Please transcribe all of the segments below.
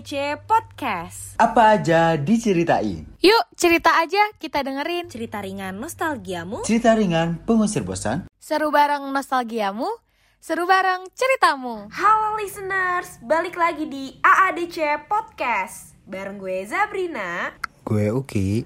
AADC Podcast. Apa aja diceritain? Yuk cerita aja kita dengerin Cerita ringan nostalgiamu. Cerita ringan pengusir bosan. Seru bareng nostalgiamu Seru bareng ceritamu Halo listeners, balik lagi di AADC Podcast. Bareng gue Zabrina. Gue Uki.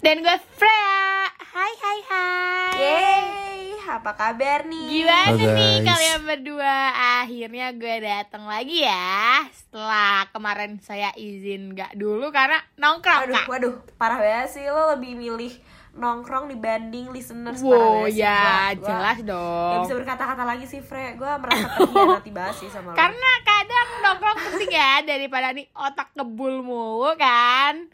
Dan gue Freya Hai hai hai Yeay, apa kabar nih? Gimana Halo, nih guys. kalian berdua Akhirnya gue datang lagi ya Setelah kemarin saya izin gak dulu karena nongkrong Waduh, kak waduh, parah banget sih lo lebih milih nongkrong dibanding listeners parah Wow sih. ya Gua- gua jelas Gak dong bisa berkata-kata lagi sih Fre Gue merasa terhianati banget sih sama lo Karena kadang nongkrong penting ya Daripada nih otak kebul mulu kan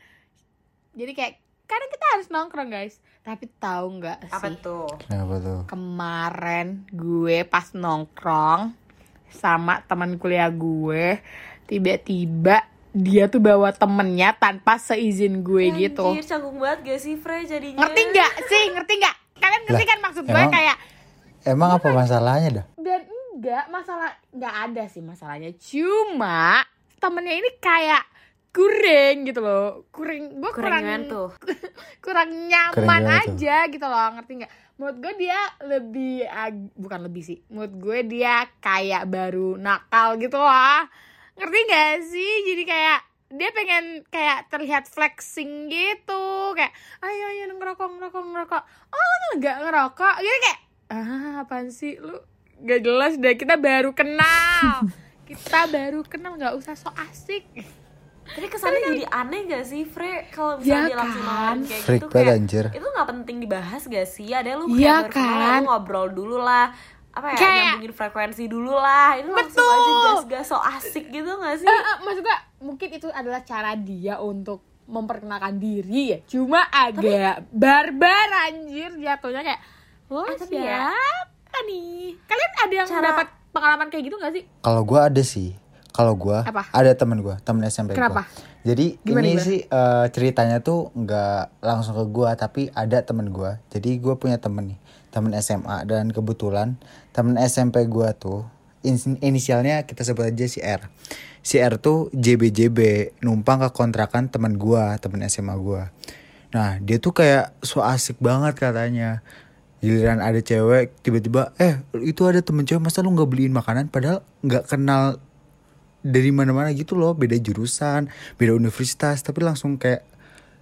Jadi kayak kadang kita harus nongkrong guys Tapi tahu nggak sih Apa tuh? Kenapa tuh? kemarin gue pas nongkrong sama teman kuliah gue tiba-tiba dia tuh bawa temennya tanpa seizin gue gitu Anjir, canggung banget gak sih Fre jadinya? ngerti nggak sih ngerti nggak kalian ngerti Lah, kan maksud gue emang- kayak Emang apa masalahnya dah? dan enggak masalah nggak ada sih masalahnya cuma temennya ini kayak kurang gitu loh. Kurang gue kurang tuh. kurang Kurang nyaman gimana tuh? aja gitu loh ngerti nggak? Menurut gue dia lebih ag- bukan lebih sih. Menurut gue dia kayak baru nakal gitu loh. Ngerti nggak sih? Jadi kayak dia pengen kayak terlihat flexing gitu. Kayak ayo ayo ngerokok ngerokok ngerokok. Oh lu nggak ngerokok? Gitu kayak ah apaan sih? Lu gak jelas deh kita baru kenal. Kita baru kenal nggak usah so asik Tapi kesannya jadi aneh gak sih Fre Kalau Ya misalnya dia langsung kan? ngomong kayak Freak gitu kayak anjir. Itu gak penting dibahas gak sih Ada lu Iya kayak kenal, kan? lu ngobrol dulu lah apa ya Kayak- nyambungin frekuensi dulu lah ini langsung Betul. aja gas-gas so asik gitu gak sih Eh, eh, maksud gue mungkin itu adalah cara dia untuk memperkenalkan diri ya cuma agak barbar anjir jatuhnya kayak lo Eh, tapi ya- siapa nih kalian ada yang Cara- dapat pengalaman kayak gitu gak sih Kalau gue ada sih. Kalau gue ada teman gue, temen SMP gue. Jadi Gimana, ini gimana? sih eh, ceritanya tuh nggak langsung ke gue, tapi ada temen gue. Jadi gue punya temen nih, temen SMA dan kebetulan temen SMP gue tuh in- inisialnya kita sebut aja si R. Si R tuh JBJB numpang ke kontrakan temen gue, temen SMA gue. Nah dia tuh kayak so asik banget katanya. Giliran ada cewek tiba-tiba eh itu ada temen cewek masa lu nggak beliin makanan padahal nggak kenal dari mana-mana gitu loh. Beda jurusan beda universitas tapi langsung kayak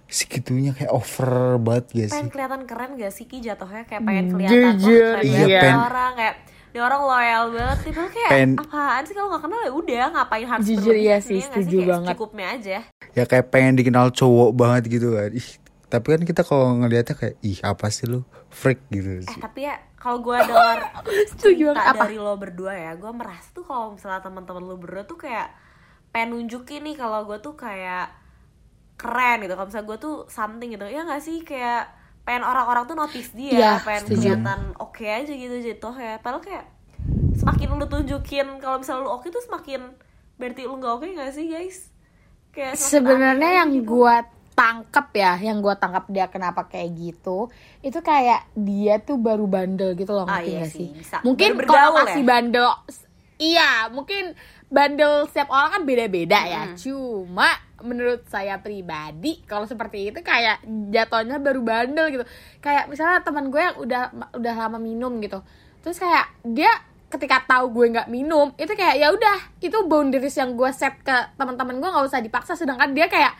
segitunya kayak over banget gak sih? pengen kelihatan keren gak sih Ki? Jatuhnya kayak pengen kelihatan wah, Jujur, keren iya. banget Pengen- orang kayak dia orang loyal banget. Tiba kayak Pengen- apaan sih kalau nggak kenal ya udah ngapain harus Jujur, iya ya sih, nggak setuju Kayak banget. secukupnya aja. Ya kayak pengen dikenal cowok banget gitu kan. Ih tapi kan kita kalau ngelihatnya kayak ih apa sih lu freak gitu Eh sih tapi ya kalau gue dengar cerita. Apa? dari lo berdua ya, gue merasa tuh kalau misalnya teman-teman lo berdua tuh kayak pengen nunjukin nih kalau gue tuh kayak keren gitu. Kalau misalnya gue tuh something gitu, ya nggak sih kayak pengen orang-orang tuh notice dia, Iya, pengen setuju. kelihatan oke aja gitu gitu ya. Padahal kayak semakin lu tunjukin kalau misalnya lu oke tuh semakin berarti lu nggak oke nggak sih guys? Kayak sebenarnya yang gitu. gua tangkap ya yang gua tangkap dia kenapa kayak gitu itu kayak dia tuh baru bandel gitu loh Ah, ngerti iya gak sih, sih? bisa. mungkin kalau masih ya? bandel iya mungkin bandel setiap orang kan beda-beda ya. Cuma menurut saya pribadi kalau seperti itu kayak jatuhnya baru bandel gitu. Kayak misalnya teman gue yang udah udah lama minum gitu terus kayak dia ketika tahu gue nggak minum itu kayak ya udah itu boundaries yang gue set ke teman-teman gue nggak usah dipaksa. Sedangkan dia kayak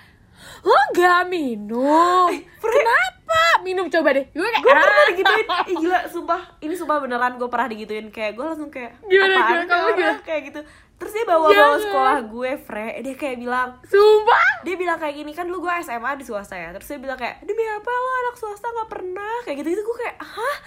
lo nggak minum? Kenapa? Minum coba deh. Gue kayak gue pernah "Ah." digituin. Ih, gila sumpah. Ini sumpah beneran gue pernah digituin. Kayak gue langsung kayak Gimana, apaan gimana, kamu orang?" gimana? kayak gitu. Terus dia bawa bawa sekolah gue Fre. Dia kayak bilang sumpah? dia bilang kayak gini kan dulu gue SMA di swasta ya. Terus dia bilang kayak demi apa lo anak swasta nggak pernah? Kayak gitu gitu gue kayak hah?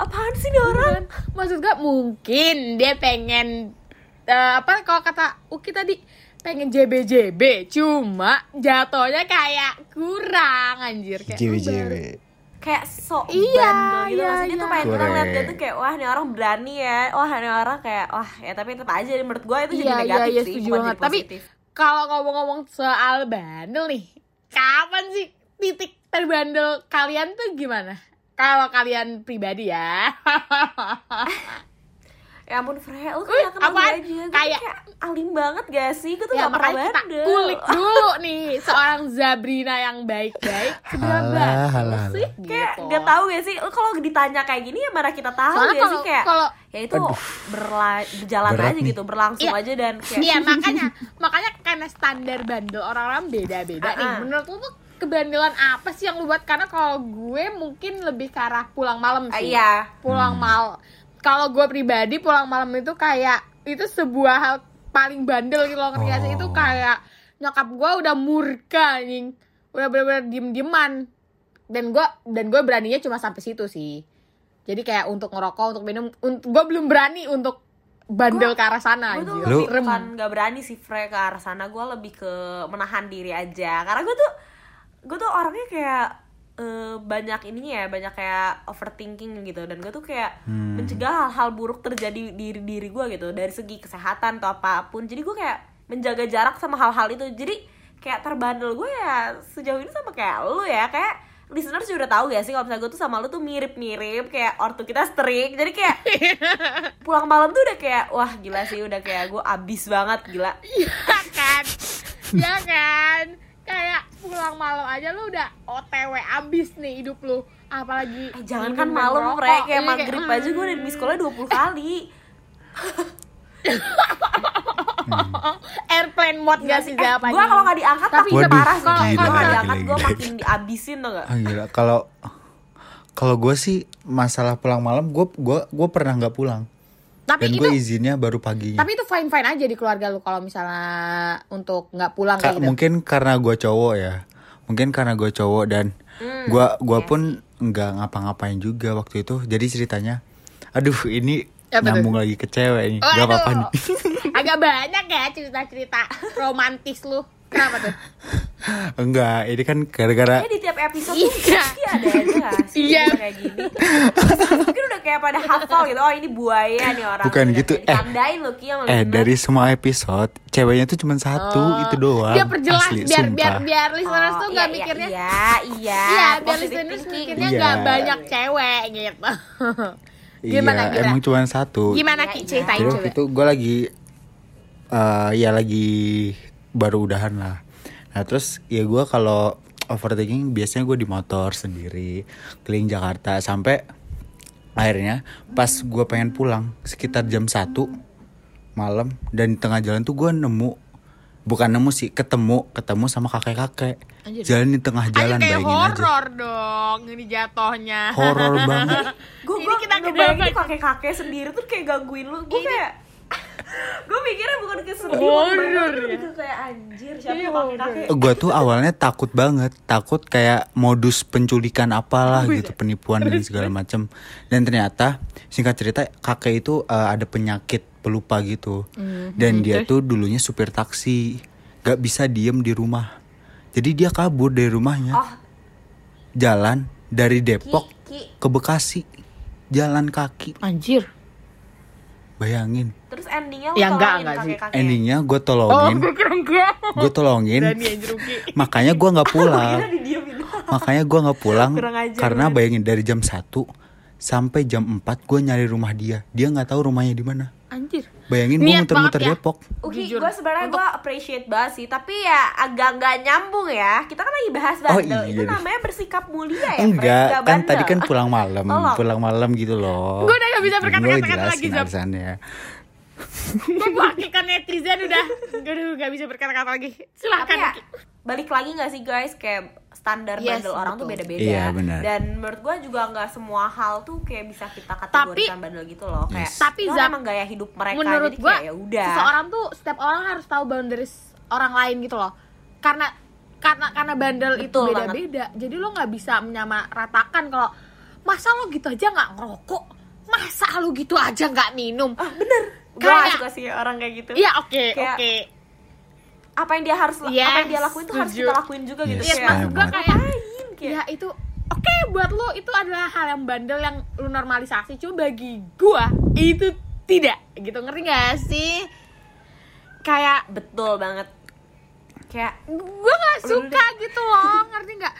Apaan sih nih orang? Maksud gue mungkin dia pengen eh, apa kalau kata Uki tadi pengen JBJB cuma jatuhnya kayak kurang anjir. Kayak JBJB kayak sok Iya, bandel gitu iya, maksudnya dia tuh iya. pengen orang lihat dia tuh kayak wah ini orang berani ya. Wah ini orang kayak wah ya tapi tetap aja menurut gue itu jadi iya iya negatif iya sih setuju bukan banget. Jadi tapi kalau ngomong-ngomong soal bandel nih kapan sih titik terbandel kalian tuh gimana? Kalau kalian pribadi ya. Ya ampun Freya, lu kayak kenal gue apaan? aja kayak alim banget gak sih? Gue tuh ya gak pernah makanya kita bandel kulik dulu nih seorang Zabrina yang baik-baik bandel halah, sih Kayak gitu. gak tahu gak sih? Kalau ditanya kayak gini ya mana kita tahu Soalnya gak kalau- sih? Kayak kalau- ya itu berla- berjalan Berat aja nih. gitu, berlangsung Iya. aja dan kayak Iya makanya makanya karena standar bandel orang-orang beda-beda nih. Menurut lu tuh kebandelan apa sih yang lu buat? Karena kalau gue mungkin lebih ke arah pulang malam sih. Iya Pulang malam. Kalau gue pribadi pulang malam itu kayak itu sebuah hal paling bandel gitu loh ngerti gak sih? Itu Oh. kayak nyokap gue udah murka anjing. Udah bener-bener diem-dieman. Dan gue dan gue beraninya cuma sampai situ sih. Jadi kayak untuk ngerokok, untuk minum, un- gue belum berani untuk bandel ke arah sana. gue tuh. Lu- lebih bukan gak berani sih Fre ke arah sana gue lebih ke menahan diri aja karena gue tuh gue tuh orangnya kayak eh, banyak ininya ya banyak kayak overthinking gitu. Dan gue tuh kayak Hmm. mencegah hal-hal buruk terjadi di diri gue gitu. Dari segi kesehatan atau apa pun. Jadi gue kayak menjaga jarak sama hal-hal itu. Jadi kayak terbandel gue ya sejauh ini sama kayak lu ya. Kayak listeners juga udah tahu ya sih kalau misalnya gue tuh sama lu tuh mirip-mirip kayak ortu kita strict. Jadi kayak pulang malam tuh udah kayak wah gila sih udah kayak gue abis banget gila. Iya kan? Ya kan Kayak pulang malam aja lu udah OTW abis nih hidup lu. Apalagi eh, jangan kan malam ngerokok. Fre kayak Iya, maghrib aja gue udah di sekolah 20 kali. Hmm, Airplane mode gak sih eh, Zap, gue kalau nggak diangkat Tapi Waduh, parah sih kalau- gue kalau- nggak diangkat gue makin diabisin tuh gak Ah, gila. Kalau kalau gue sih masalah pulang malam, gue gua gua pernah nggak pulang. Tapi Dan itu gue izinnya baru paginya. Tapi itu fine fine aja di keluarga lu kalau misalnya untuk nggak pulang Ka- kayak gitu. mungkin karena gue cowok ya. Mungkin karena gue cowok dan Hmm, gua gua iya pun nggak ngapa-ngapain juga waktu itu. Jadi ceritanya, aduh ini Apa nyambung lagi ke cewek nih. Oh, Gak apa-apa nih. Agak banyak ya cerita-cerita romantis lu. Kenapa tuh? Enggak, ini kan gara-gara Kayaknya di tiap episode tuh Iya. ada aja sih Iya. kayak gini Mungkin kayak pada hafal gitu Oh ini buaya nih orang Bukan gitu, eh. Ditandain loh Ki yang eh bener. dari semua episode ceweknya tuh cuma satu Oh, itu doang. Dia perjelas Asli, biar sumpah. biar biar listeners Oh, tuh iya, nggak iya, mikirnya Iya iya Iya, biar listeners mikirnya Iya. nggak banyak cewek gitu. gimana iya, gimana? emang cuma satu. Gimana Iya, Ki iya. ceritain coba? itu gue lagi eh ya lagi baru udahan lah. Nah terus ya gue kalau overthinking biasanya gue di motor sendiri keliling Jakarta sampai akhirnya pas gue pengen pulang sekitar jam 1 malam dan di tengah jalan tuh gue nemu bukan nemu sih ketemu ketemu sama kakek kakek Anjir. jalan di tengah jalan Ayo kayak bayangin aja. horor dong ini jatuhnya. horor banget. Gue Ini gue kita ngebayangin kakek kakek sendiri tuh kayak gangguin lu. Gue kayak gue mikirnya bukan ke sedih Horor gue ya. ke kayak anjir siapa Iya, kakek kakek? Gue tuh awalnya takut banget takut kayak modus penculikan apalah Oh, gitu iya. penipuan dan segala macam dan ternyata singkat cerita kakek itu eh, ada penyakit pelupa gitu. Mhm. dan dia tuh dulunya supir taksi gak bisa diem di rumah. Jadi dia kabur dari rumahnya. Oh jalan dari Depok ki ki. ke Bekasi. Jalan kaki. Anjir. Bayangin. Terus endingnya lu Ya, enggak, tolongin enggak sih. kakek. Kakek endingnya gue Oh, tolongin. enggak. gue tolongin. Makanya gue nggak pulang. makanya gue nggak pulang karena bayangin dari jam 1 sampai jam 4 gue nyari rumah dia. Dia nggak tahu rumahnya di mana. Anjir. Bayangin gue muter-muter ya. Depok Uki, Jujur. gue sebenarnya gue appreciate banget sih, tapi ya agak nggak nyambung ya. Kita kan lagi bahas Oh, bandel, iya itu deh. namanya bersikap mulia ya. Enggak nggak kan bandel. tadi kan pulang malam pulang malam gitu loh Gua udah nggak bisa berkata-kata lagi, jelasin alasannya Mewakilkan netizen udah. Aduh, gak bisa berkata-kata lagi. Tapi Silahkan ya, balik lagi nggak sih guys, kayak standar Yes, bandel orang tuh beda-beda. Iya. Dan menurut gue juga nggak semua hal tuh kayak bisa kita Tapi- kategorikan bandel gitu loh. Kayak Yes. Tapi, Zap, emang gaya hidup mereka. menurut kayak ya udah. seseorang tuh setiap orang harus tahu boundaries orang lain gitu loh karena karena karena bandel itu beda-beda jadi lo nggak bisa menyamaratakan kalau masa lo gitu aja nggak ngerokok masa lo gitu aja nggak minum Ah, bener. Gue gak suka sih orang kayak gitu. iya oke Kayak- oke Apa yang dia harus, Yes, apa yang dia lakuin tuh harus kita lakuin juga gitu. Yes, Yes, kayak, maksud gue kayak ngapain? Kayak, ya itu oke buat lo itu adalah hal yang bandel yang lo normalisasi cuma bagi gua itu tidak gitu ngerti gak sih kayak betul banget. Kayak gue nggak suka gitu loh ngerti nggak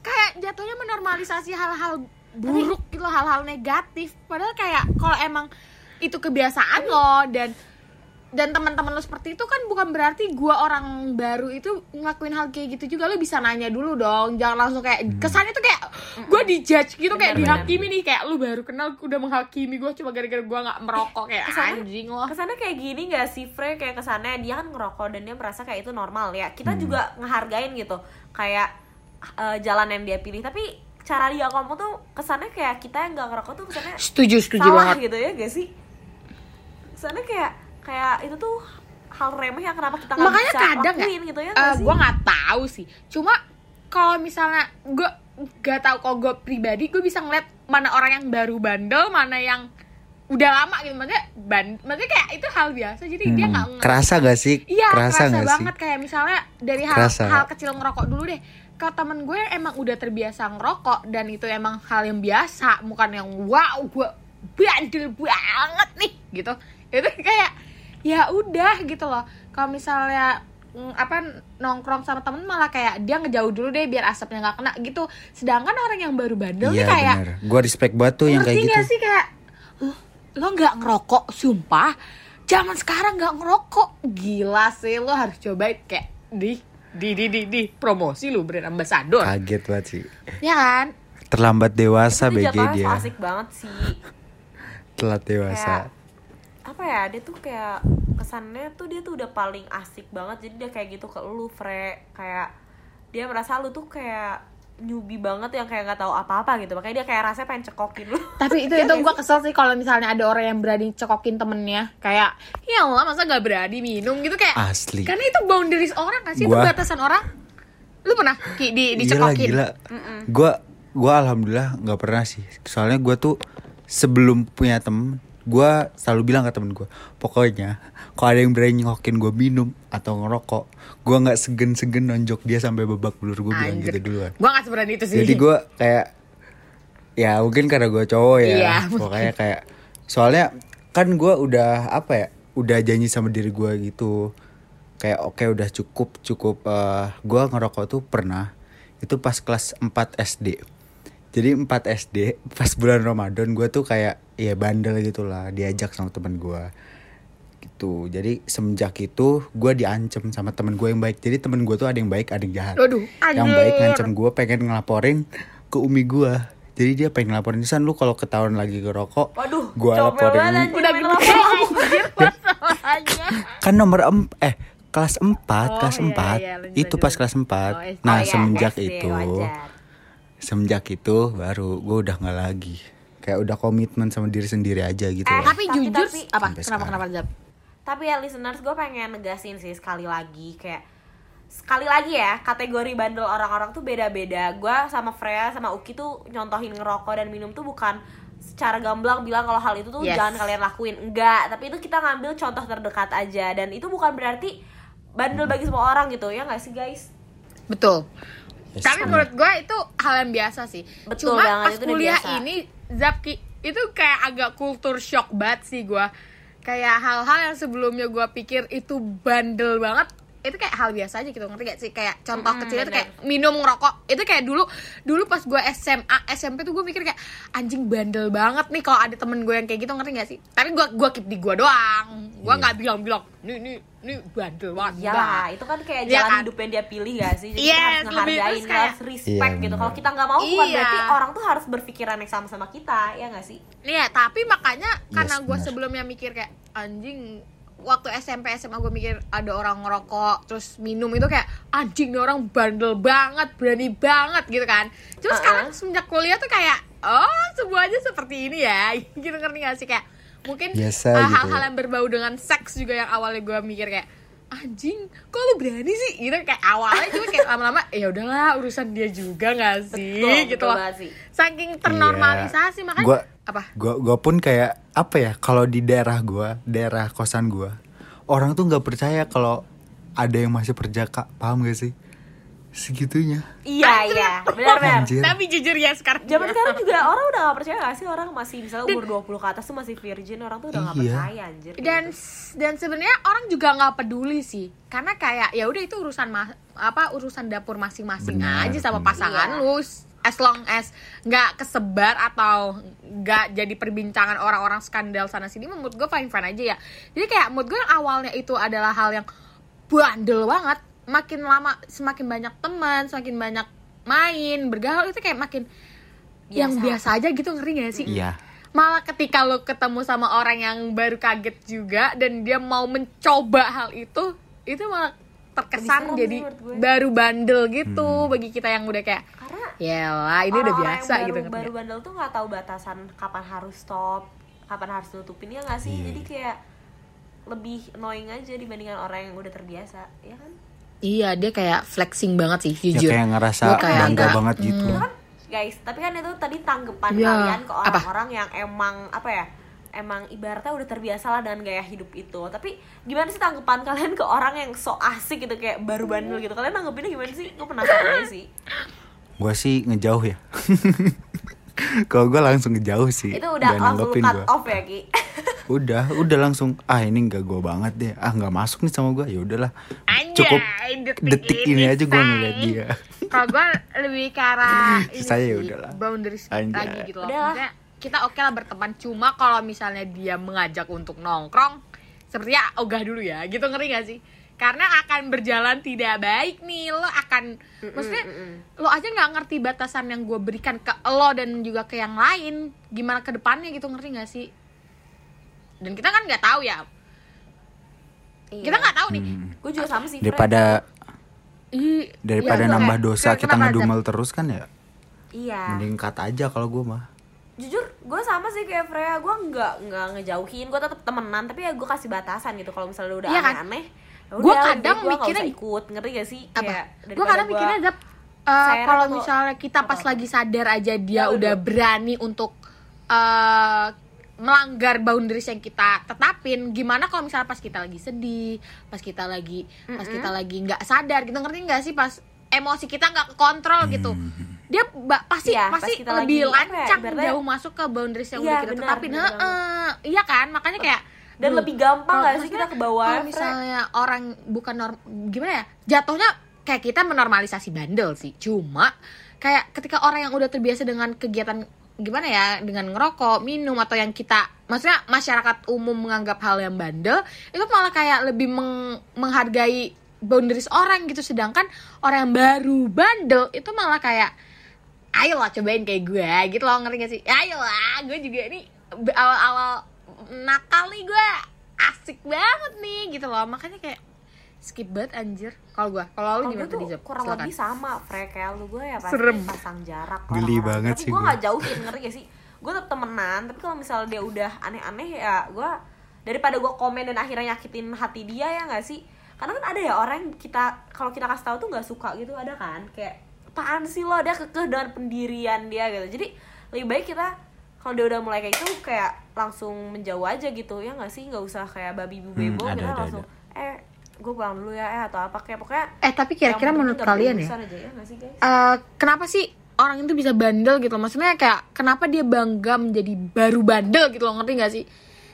kayak jatuhnya menormalisasi hal-hal buruk gitu hal-hal negatif padahal kayak kalau emang itu kebiasaan lo dan dan teman-teman lo seperti itu kan bukan berarti gua orang baru itu ngelakuin hal kayak gitu juga. Lo bisa nanya dulu dong jangan langsung kayak kesannya tuh kayak gua dijudge gitu kayak Bener-bener. dihakimi nih kayak lu baru kenal udah menghakimi gua cuma gara-gara gua nggak merokok kayak Kesannya- anjing lo. kesannya kayak gini gak sih Frey kayak kesannya dia kan ngerokok dan dia merasa kayak itu normal ya. Kita juga ngehargain gitu. Kayak eh, jalan yang dia pilih. Tapi cara dia ngomong tuh kesannya kayak kita yang gak ngerokok tuh kesannya setuju setuju salah banget. gitu ya gak sih kesannya kayak kayak itu tuh hal remeh yang kenapa kita nggak makanya bisa kadang ya, lakuin gitu ya eh, nggak sih? gue nggak tahu sih. Cuma kalau misalnya gue gak tahu kalau gue pribadi gue bisa ngeliat mana orang yang baru bandel mana yang udah lama gitu. Maksudnya ban maksudnya kayak itu hal biasa. Jadi dia Hmm, nggak nge- kerasa gak sih? Iya, kerasa kerasa, nggak sih? banget. Kayak misalnya dari hal Kerasa. hal kecil ngerokok dulu deh. Ke temen gue yang emang udah terbiasa ngerokok dan itu emang hal yang biasa, bukan yang wow gue bandel banget nih gitu. Itu kayak ya udah gitu loh. Kalau misalnya mm, apa nongkrong sama temen malah kayak dia ngejauh dulu deh biar asapnya nggak kena gitu. Sedangkan orang yang baru bandel nih iya kayak bener. Gue respect banget tuh yang kayak gitu. gak sih? Kayak "Loh, lo nggak ngerokok? Sumpah. Zaman sekarang nggak ngerokok. Gila sih lo harus cobain. Kayak di di di di, di promosi lo brand ambassador. Kaget banget sih. Ya kan? Terlambat dewasa Itu BG dia. asik banget sih. Telat kayak dewasa apa ya dia tuh kayak kesannya tuh dia tuh udah paling asik banget. Jadi dia kayak gitu ke lu Fre. Kayak dia merasa lu tuh kayak newbie banget yang kayak nggak tahu apa-apa gitu. Makanya dia kayak rasanya pengen cekokin lu. Tapi itu itu gue kesel sih kalau misalnya ada orang yang berani cekokin temennya. Kayak ya Allah masa gak berani minum? Gitu kayak asli. Karena itu boundaries orang gak sih? Itu Gua- batasan orang. Lu pernah Ki, di Gila dicekokin? gila. Gua gua alhamdulillah nggak pernah sih. Soalnya gua tuh sebelum punya temen, gua selalu bilang ke temen gua, pokoknya kalau ada yang berani nyokokin gua minum atau ngerokok, gua nggak segan-segan nonjok dia sampai babak belur gua bilang gitu duluan. gue gak seberani itu sih Jadi gua kayak ya mungkin karena gua cowok ya. Iya, Pokoknya kayak soalnya kan gua udah apa ya? Udah janji sama diri gua gitu. Kayak oke udah cukup cukup eh, gua ngerokok tuh pernah itu pas kelas 4 SD. Jadi 4 SD pas bulan Ramadan gua tuh kayak ya bandel gitu lah diajak sama temen gua. Gitu. Jadi semenjak itu gua diancem sama temen gue yang baik. Jadi temen gue tuh ada yang baik ada yang jahat. Aduh, yang baik ngancem gue pengen ngelaporin ke umi gue jadi dia pengen ngelaporin san lu kalau ketahuan lagi ngerokok waduh gua comel laporin. banget, lu." anjir, udah masalahnya. Kan nomor em eh kelas 4 Oh, kelas iya, 4 iya, lanjut, itu lanjut. pas kelas 4 Oh, nah Oh, iya, semenjak SD, itu wajar. Semenjak itu baru gue udah nggak lagi. Kayak udah komitmen sama diri sendiri aja gitu Eh, loh. tapi Tapi- jujur tapi- apa? Kenapa kenapa Zap? tapi ya listeners gue pengen negasin sih sekali lagi kayak sekali lagi ya kategori bandel orang-orang tuh beda-beda. Gue sama Freya sama Uki tuh nyontohin ngerokok dan minum tuh bukan secara gamblang bilang kalau hal itu tuh Yes. jangan kalian lakuin. Enggak tapi itu kita ngambil contoh terdekat aja. Dan itu bukan berarti bandel bagi semua orang gitu ya nggak sih guys? Betul Yes, tapi menurut gue itu hal yang biasa sih. Betul cuma banget, pas itu kuliah biasa. ini Zapki itu kayak agak kultur shock banget sih gue kayak hal-hal yang sebelumnya gue pikir itu bandel banget itu kayak hal biasa aja gitu ngerti gak sih? Kayak contoh Mm, kecilnya tuh kayak minum ngerokok. Itu kayak dulu dulu pas gue SMA SMP tuh gue mikir kayak anjing bandel banget nih kalau ada temen gue yang kayak gitu ngerti gak sih? Tapi gue gua keep di gue doang. Gue Iya. nggak bilang-bilang nih nih nih bandel banget. Ya lah itu kan kayak Iya jalan kan? hidup yang dia pilih gak sih? Jadi Yes, kita harus ngehargain kayak- harus respect Iya, gitu. Kalau kita nggak mau bukan Iya. berarti orang tuh harus berpikiran yang sama sama kita ya nggak sih? Iya, tapi makanya karena gue sebelumnya mikir kayak anjing waktu SMP SMA gue mikir ada orang ngerokok terus minum itu kayak anjing nih orang bandel banget berani banget gitu kan. Cuma Uh-uh. sekarang semenjak kuliah tuh kayak oh semuanya seperti ini ya. Gitu ngerti gak sih? Kayak mungkin uh, gitu hal-hal ya. yang berbau dengan seks juga yang awalnya gue mikir kayak anjing kok lu berani sih? Gitu kayak awalnya cuma kayak lama-lama ya udahlah urusan dia juga gak sih? Betul gitu betul loh. sih. Saking ternormalisasi makanya Gua- apa Gua gua pun kayak apa ya kalau di daerah gua, daerah kosan gua, orang tuh nggak percaya kalau ada yang masih perjaka, paham gak sih? Segitunya. iya iya benar-benar Anjir. tapi jujur ya sekarang Zaman sekarang juga orang udah gak percaya gak sih orang masih misalnya umur 20 ke atas tuh masih virgin orang tuh udah gak Iya. percaya anjir dan dan sebenarnya orang juga nggak peduli sih karena kayak ya udah itu urusan ma- apa urusan dapur masing-masing Benar, aja sama benar. pasangan Iya. lu as long as nggak kesebar atau nggak jadi perbincangan orang-orang skandal sana sini menurut gue fine fine aja ya. Jadi kayak menurut gue yang awalnya itu adalah hal yang bandel banget. Makin lama semakin banyak teman semakin banyak main bergaul itu kayak makin yang biasa aja gitu ngeri gak sih? Iya. malah ketika lo ketemu sama orang yang baru kaget juga dan dia mau mencoba hal itu itu malah terkesan jadi sih baru bandel gitu Hmm. bagi kita yang udah kayak karena Yalah, ini udah biasa yang gitu baru, ngerti baru bandel tuh nggak tahu batasan kapan harus stop kapan harus nutupin ya nggak sih Iya. jadi kayak lebih annoying aja dibandingkan orang yang udah terbiasa ya kan Iya, dia kayak flexing banget sih, Ya jujur. kayak ngerasa kayak bangga nggak- banget gitu. Itu kan guys tapi kan itu tadi tanggapan Iya. kalian ke orang-orang yang emang apa ya emang ibaratnya udah terbiasa lah dengan gaya hidup itu tapi gimana sih tanggapan kalian ke orang yang so asik gitu kayak baru bandel gitu kalian nanggepinnya gimana sih gue penasaran aja sih Gue sih ngejauh ya. Kalau gue langsung ngejauh sih. itu udah langsung cut gua. off ya ki Udah, udah langsung ah ini nggak gue banget deh. Ah nggak masuk nih sama gue. Ya udahlah. Anjay, Cukup detik detik ini ini, aja gue ngeliat dia. Kalau gue lebih ke arah ini Saya udahlah. boundaries Anjay. lagi gitu loh. Udahlah. Kita oke lah berteman, cuma kalau misalnya dia mengajak untuk nongkrong, sepertinya ogah dulu ya, gitu ngeri gak sih? Karena akan berjalan tidak baik nih, lo akan, maksudnya lo aja nggak ngerti batasan yang gue berikan ke lo dan juga ke yang lain, gimana ke depannya gitu ngerti gak sih? Dan kita kan nggak tahu ya, Iya. kita nggak tahu nih. Hmm. gue juga sama sih. Daripada Ih, daripada iya, nambah kayak- dosa kita ngedumel terus kan ya. iya Mending cut aja kalau gue mah. Jujur gue sama sih kayak Freya. Gue nggak nggak ngejauhin. Gue tetap temenan tapi ya gue kasih batasan gitu. Kalau misalnya udah Iya kan? aneh-aneh ya Gua udah, kadang gue nggak mikirnya- usah ikut. Ngerti gak sih? Apa? kayak Gue kadang gua- mikirnya Zap, uh, kalau misalnya kita pas apa? lagi sadar aja dia Ya, udah berani untuk uh, melanggar boundaries yang kita tetapin, gimana kalau misalnya pas kita lagi sedih, pas kita lagi pas kita lagi nggak sadar, gitu. Ngerti nggak sih? Pas emosi kita nggak kekontrol gitu. Dia ba- pasti Iya, pas pasti lebih ya, lancang ibaratnya- jauh masuk ke boundaries yang Iya, udah kita benar, tetapin. benar. Iya kan? Makanya kayak dan duh, lebih gampang kalau- gak sih kita ke bawah kalau misalnya orang bukan norm gimana ya? Jatuhnya kayak kita menormalisasi bandel sih. Cuma kayak ketika orang yang udah terbiasa dengan kegiatan gimana ya? Dengan ngerokok minum atau yang kita maksudnya masyarakat umum menganggap hal yang bandel itu malah kayak lebih meng- menghargai boundaries orang gitu. Sedangkan orang yang baru bandel itu malah kayak ayo lah cobain kayak gue gitu loh ngerti gak sih? Ayo lah gue juga ini awal-awal nakal nih gue. Asik banget nih gitu loh. Makanya kayak skip banget anjir. Kalau gue kalau lu gimana tuh tadi Zap? kurang Silakan. lebih sama Frey kayak lu. Gue ya pasti Serem. pasang jarak Geli banget tapi sih gue gue. nggak jauhin ngerti gak sih? Gue tetap temenan tapi kalau misalnya dia udah aneh-aneh ya gue daripada gue komen dan akhirnya nyakitin hati dia ya nggak sih? Karena kan ada ya orang yang kita kalau kita kasih tahu tuh nggak suka gitu ada kan? Kayak apaan sih lo? Dia kekeh dengan pendirian dia gitu. Jadi lebih baik kita kalau dia udah mulai kayak itu kayak langsung menjauh aja gitu. Ya nggak sih? Nggak usah kayak babi bu bebo Hmm, ada, kita ada, langsung eh gue pulang dulu ya eh atau apa. Kayak pokoknya eh tapi kira-kira menurut kalian ya aja ya sih guys? eh, kenapa sih orang itu bisa bandel gitu loh? Maksudnya kayak kenapa dia bangga menjadi baru bandel gitu loh? Ngerti gak sih?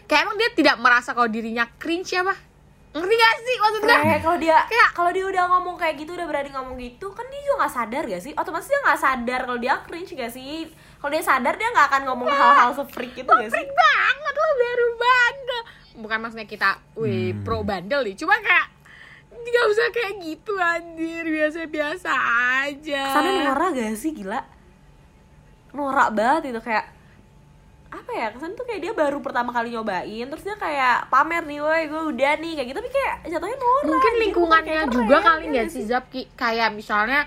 Kayak emang dia tidak merasa kalau dirinya cringe apa ngerti gak sih maksud gue Kayak kalau dia Kayak- kalau dia udah ngomong kayak gitu udah berani ngomong gitu kan dia juga nggak sadar gak sih? Otomatis dia nggak sadar kalau dia cringe gak sih? Kalau dia sadar dia nggak akan ngomong hal-hal se-freak itu gak sih? freak banget lo baru bandel. Bukan maksudnya kita wih Hmm. pro bandel nih cuma kayak nggak usah kayak gitu anjir biasa-biasa aja. Kesannya norak gak sih? Gila. Norak banget itu kayak apa ya kesan tuh kayak dia baru pertama kali nyobain terus dia kayak pamer nih woi gue udah nih kayak gitu tapi kayak jatuhnya norak mungkin gitu, lingkungannya kayak juga keren, kali ya nggak nggak sih Zap Ki? kayak misalnya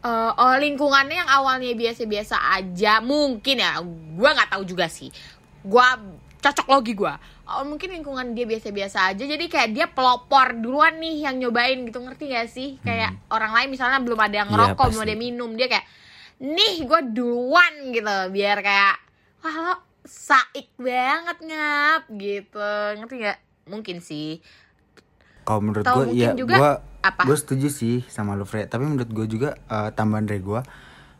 eh, oh lingkungannya yang awalnya biasa-biasa aja mungkin ya gua nggak tahu juga sih. Gua cocok logi gua. Oh, mungkin lingkungan dia biasa-biasa aja jadi kayak dia pelopor duluan nih yang nyobain gitu ngerti gak sih? Kayak orang lain misalnya belum ada yang Iya, ngerokok belum pasti. ada yang minum dia kayak nih gua duluan gitu biar kayak wah lo saik banget ngap gitu ngerti gak mungkin sih Kalau menurut gue ya gue apa? gue setuju sih sama lu Fred. Tapi menurut gue juga eh, tambahan dari gue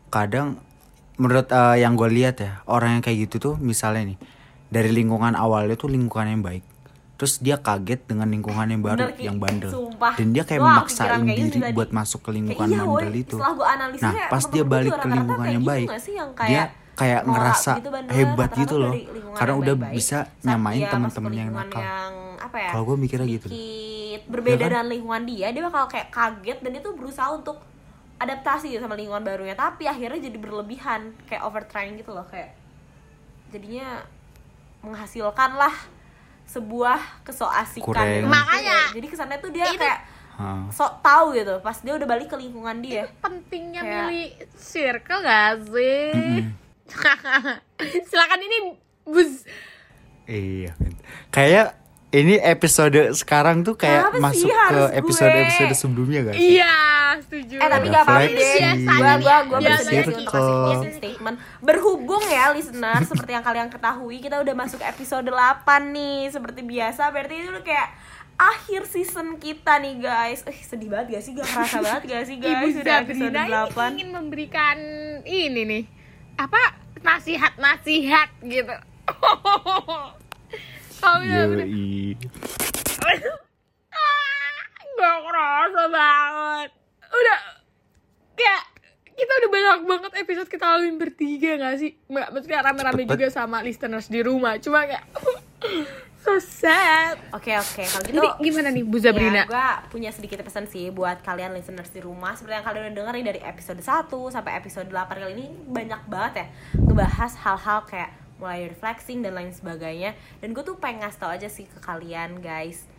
kadang menurut eh, yang gue lihat ya orang yang kayak gitu tuh misalnya nih dari lingkungan awalnya tuh lingkungan yang baik. terus dia kaget dengan lingkungan yang baru Bener, yang bandel Sumpah. dan dia kayak Wah, memaksain kayak diri buat masuk ke lingkungan Kayak iya, bandel woy. itu nah pas dia balik ke lingkungan yang gitu baik nggak sih? Yang dia kayak ngerasa gitu, bener. hebat gitu loh karena yang udah baik-baik, bisa saat nyamain dia teman-temannya yang nakal yang apa ya kalau gue mikirnya gitu sedikit berbeda Ya kan? dengan lingkungan dia dia bakal kayak kaget dan itu berusaha untuk adaptasi sama lingkungan barunya tapi akhirnya jadi berlebihan kayak overtrying gitu loh kayak jadinya menghasilkan lah sebuah kesoasikan gitu. Makanya. jadi kesannya tuh dia Itu- kayak sok tahu gitu pas dia udah balik ke lingkungan dia pentingnya Kayak- milih circle gak sih? Silakan ini bus. Iya. Kayak ini episode sekarang tuh kayak Kenapa sih masuk ke harus gue? episode-episode sebelumnya gak sih? Iya, setuju. Eh tapi Ada gak apa-apa deh Biasanya Gua, gua, gua bersedia sih untuk kasih statement Berhubung ya listener Seperti yang kalian ketahui Kita udah masuk episode 8 nih Seperti biasa Berarti itu udah kayak Akhir season kita nih guys Eh sedih banget gak sih? Gak kerasa banget gak sih Ibu guys? Udah episode Sabrina ini 8 ingin memberikan ini nih apa nasihat-nasihat gitu. Kalau udah udah Yoi. Gak kerasa banget Udah Kayak Kita udah banyak banget episode kita laluin bertiga gak sih? Nggak, maksudnya rame-rame juga sama listeners di rumah Cuma kayak So sad. Oke oke. Kalau gitu Jadi gimana nih Bu Zabrina? Ya, gue punya sedikit pesan sih buat kalian listeners di rumah. Seperti yang kalian udah denger nih dari episode 1 sampai episode 8 kali ini Banyak banget ya ngebahas hal-hal kayak mulai dari flexing dan lain sebagainya. Dan gue tuh pengen ngasih tau aja sih ke kalian guys.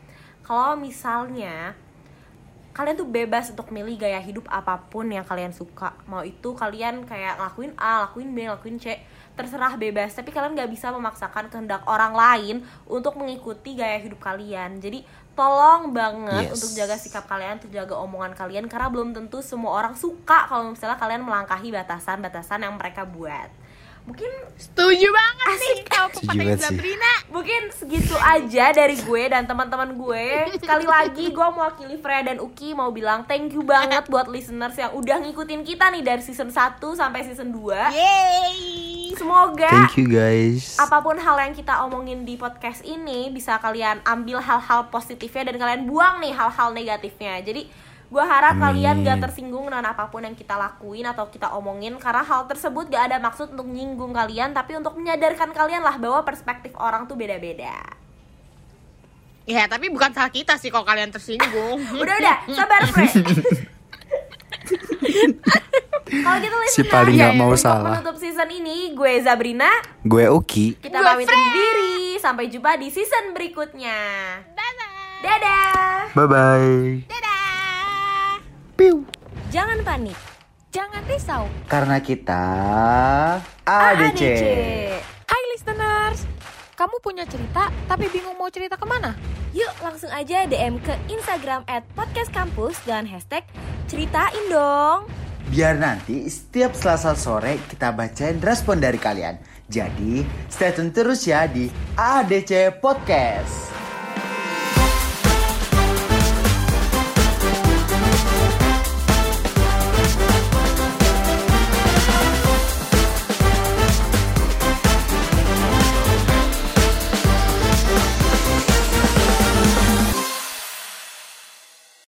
Kalau misalnya kalian tuh bebas untuk milih gaya hidup apa pun yang kalian suka. Mau itu kalian kayak ngelakuin A, lakuin B, lakuin C terserah bebas tapi kalian nggak bisa memaksakan kehendak orang lain untuk mengikuti gaya hidup kalian jadi tolong banget Yes. untuk jaga sikap kalian untuk jaga omongan kalian karena belum tentu semua orang suka kalau misalnya kalian melangkahi batasan-batasan yang mereka buat mungkin Setuju banget nih Asik. Kalau Setuju pepatah. Zabrina mungkin segitu aja dari gue dan teman-teman gue sekali lagi gue mewakili Freya dan Uki mau bilang thank you banget buat listeners yang udah ngikutin kita nih dari season 1 sampai season 2 Yeay semoga Thank you guys. apa pun hal yang kita omongin di podcast ini bisa kalian ambil hal-hal positifnya dan kalian buang nih hal-hal negatifnya. Jadi gue harap Amin. kalian gak tersinggung dengan apa pun yang kita lakuin atau kita omongin karena hal tersebut gak ada maksud untuk nyinggung kalian tapi untuk menyadarkan kalian lah bahwa perspektif orang tuh beda-beda. Ya tapi bukan salah kita sih kalau kalian tersinggung. Udah udah. Sabar Fre kalau gitu Si listener, paling nggak ya, mau untuk salah. menutup season ini gue Zabrina Gue Uki. kita Gue pamit Fre. undur diri sampai jumpa di season berikutnya Dadah dadah Bye bye. Dadah Piu. jangan panik Jangan risau Karena kita ADC. Hai listeners Kamu punya cerita tapi bingung mau cerita ke mana? Yuk langsung aja DM ke Instagram at podcast kampus dan hashtag ceritain dong. Biar nanti setiap Selasa sore kita bacain respon dari kalian. Jadi stay tune terus ya di ADC Podcast.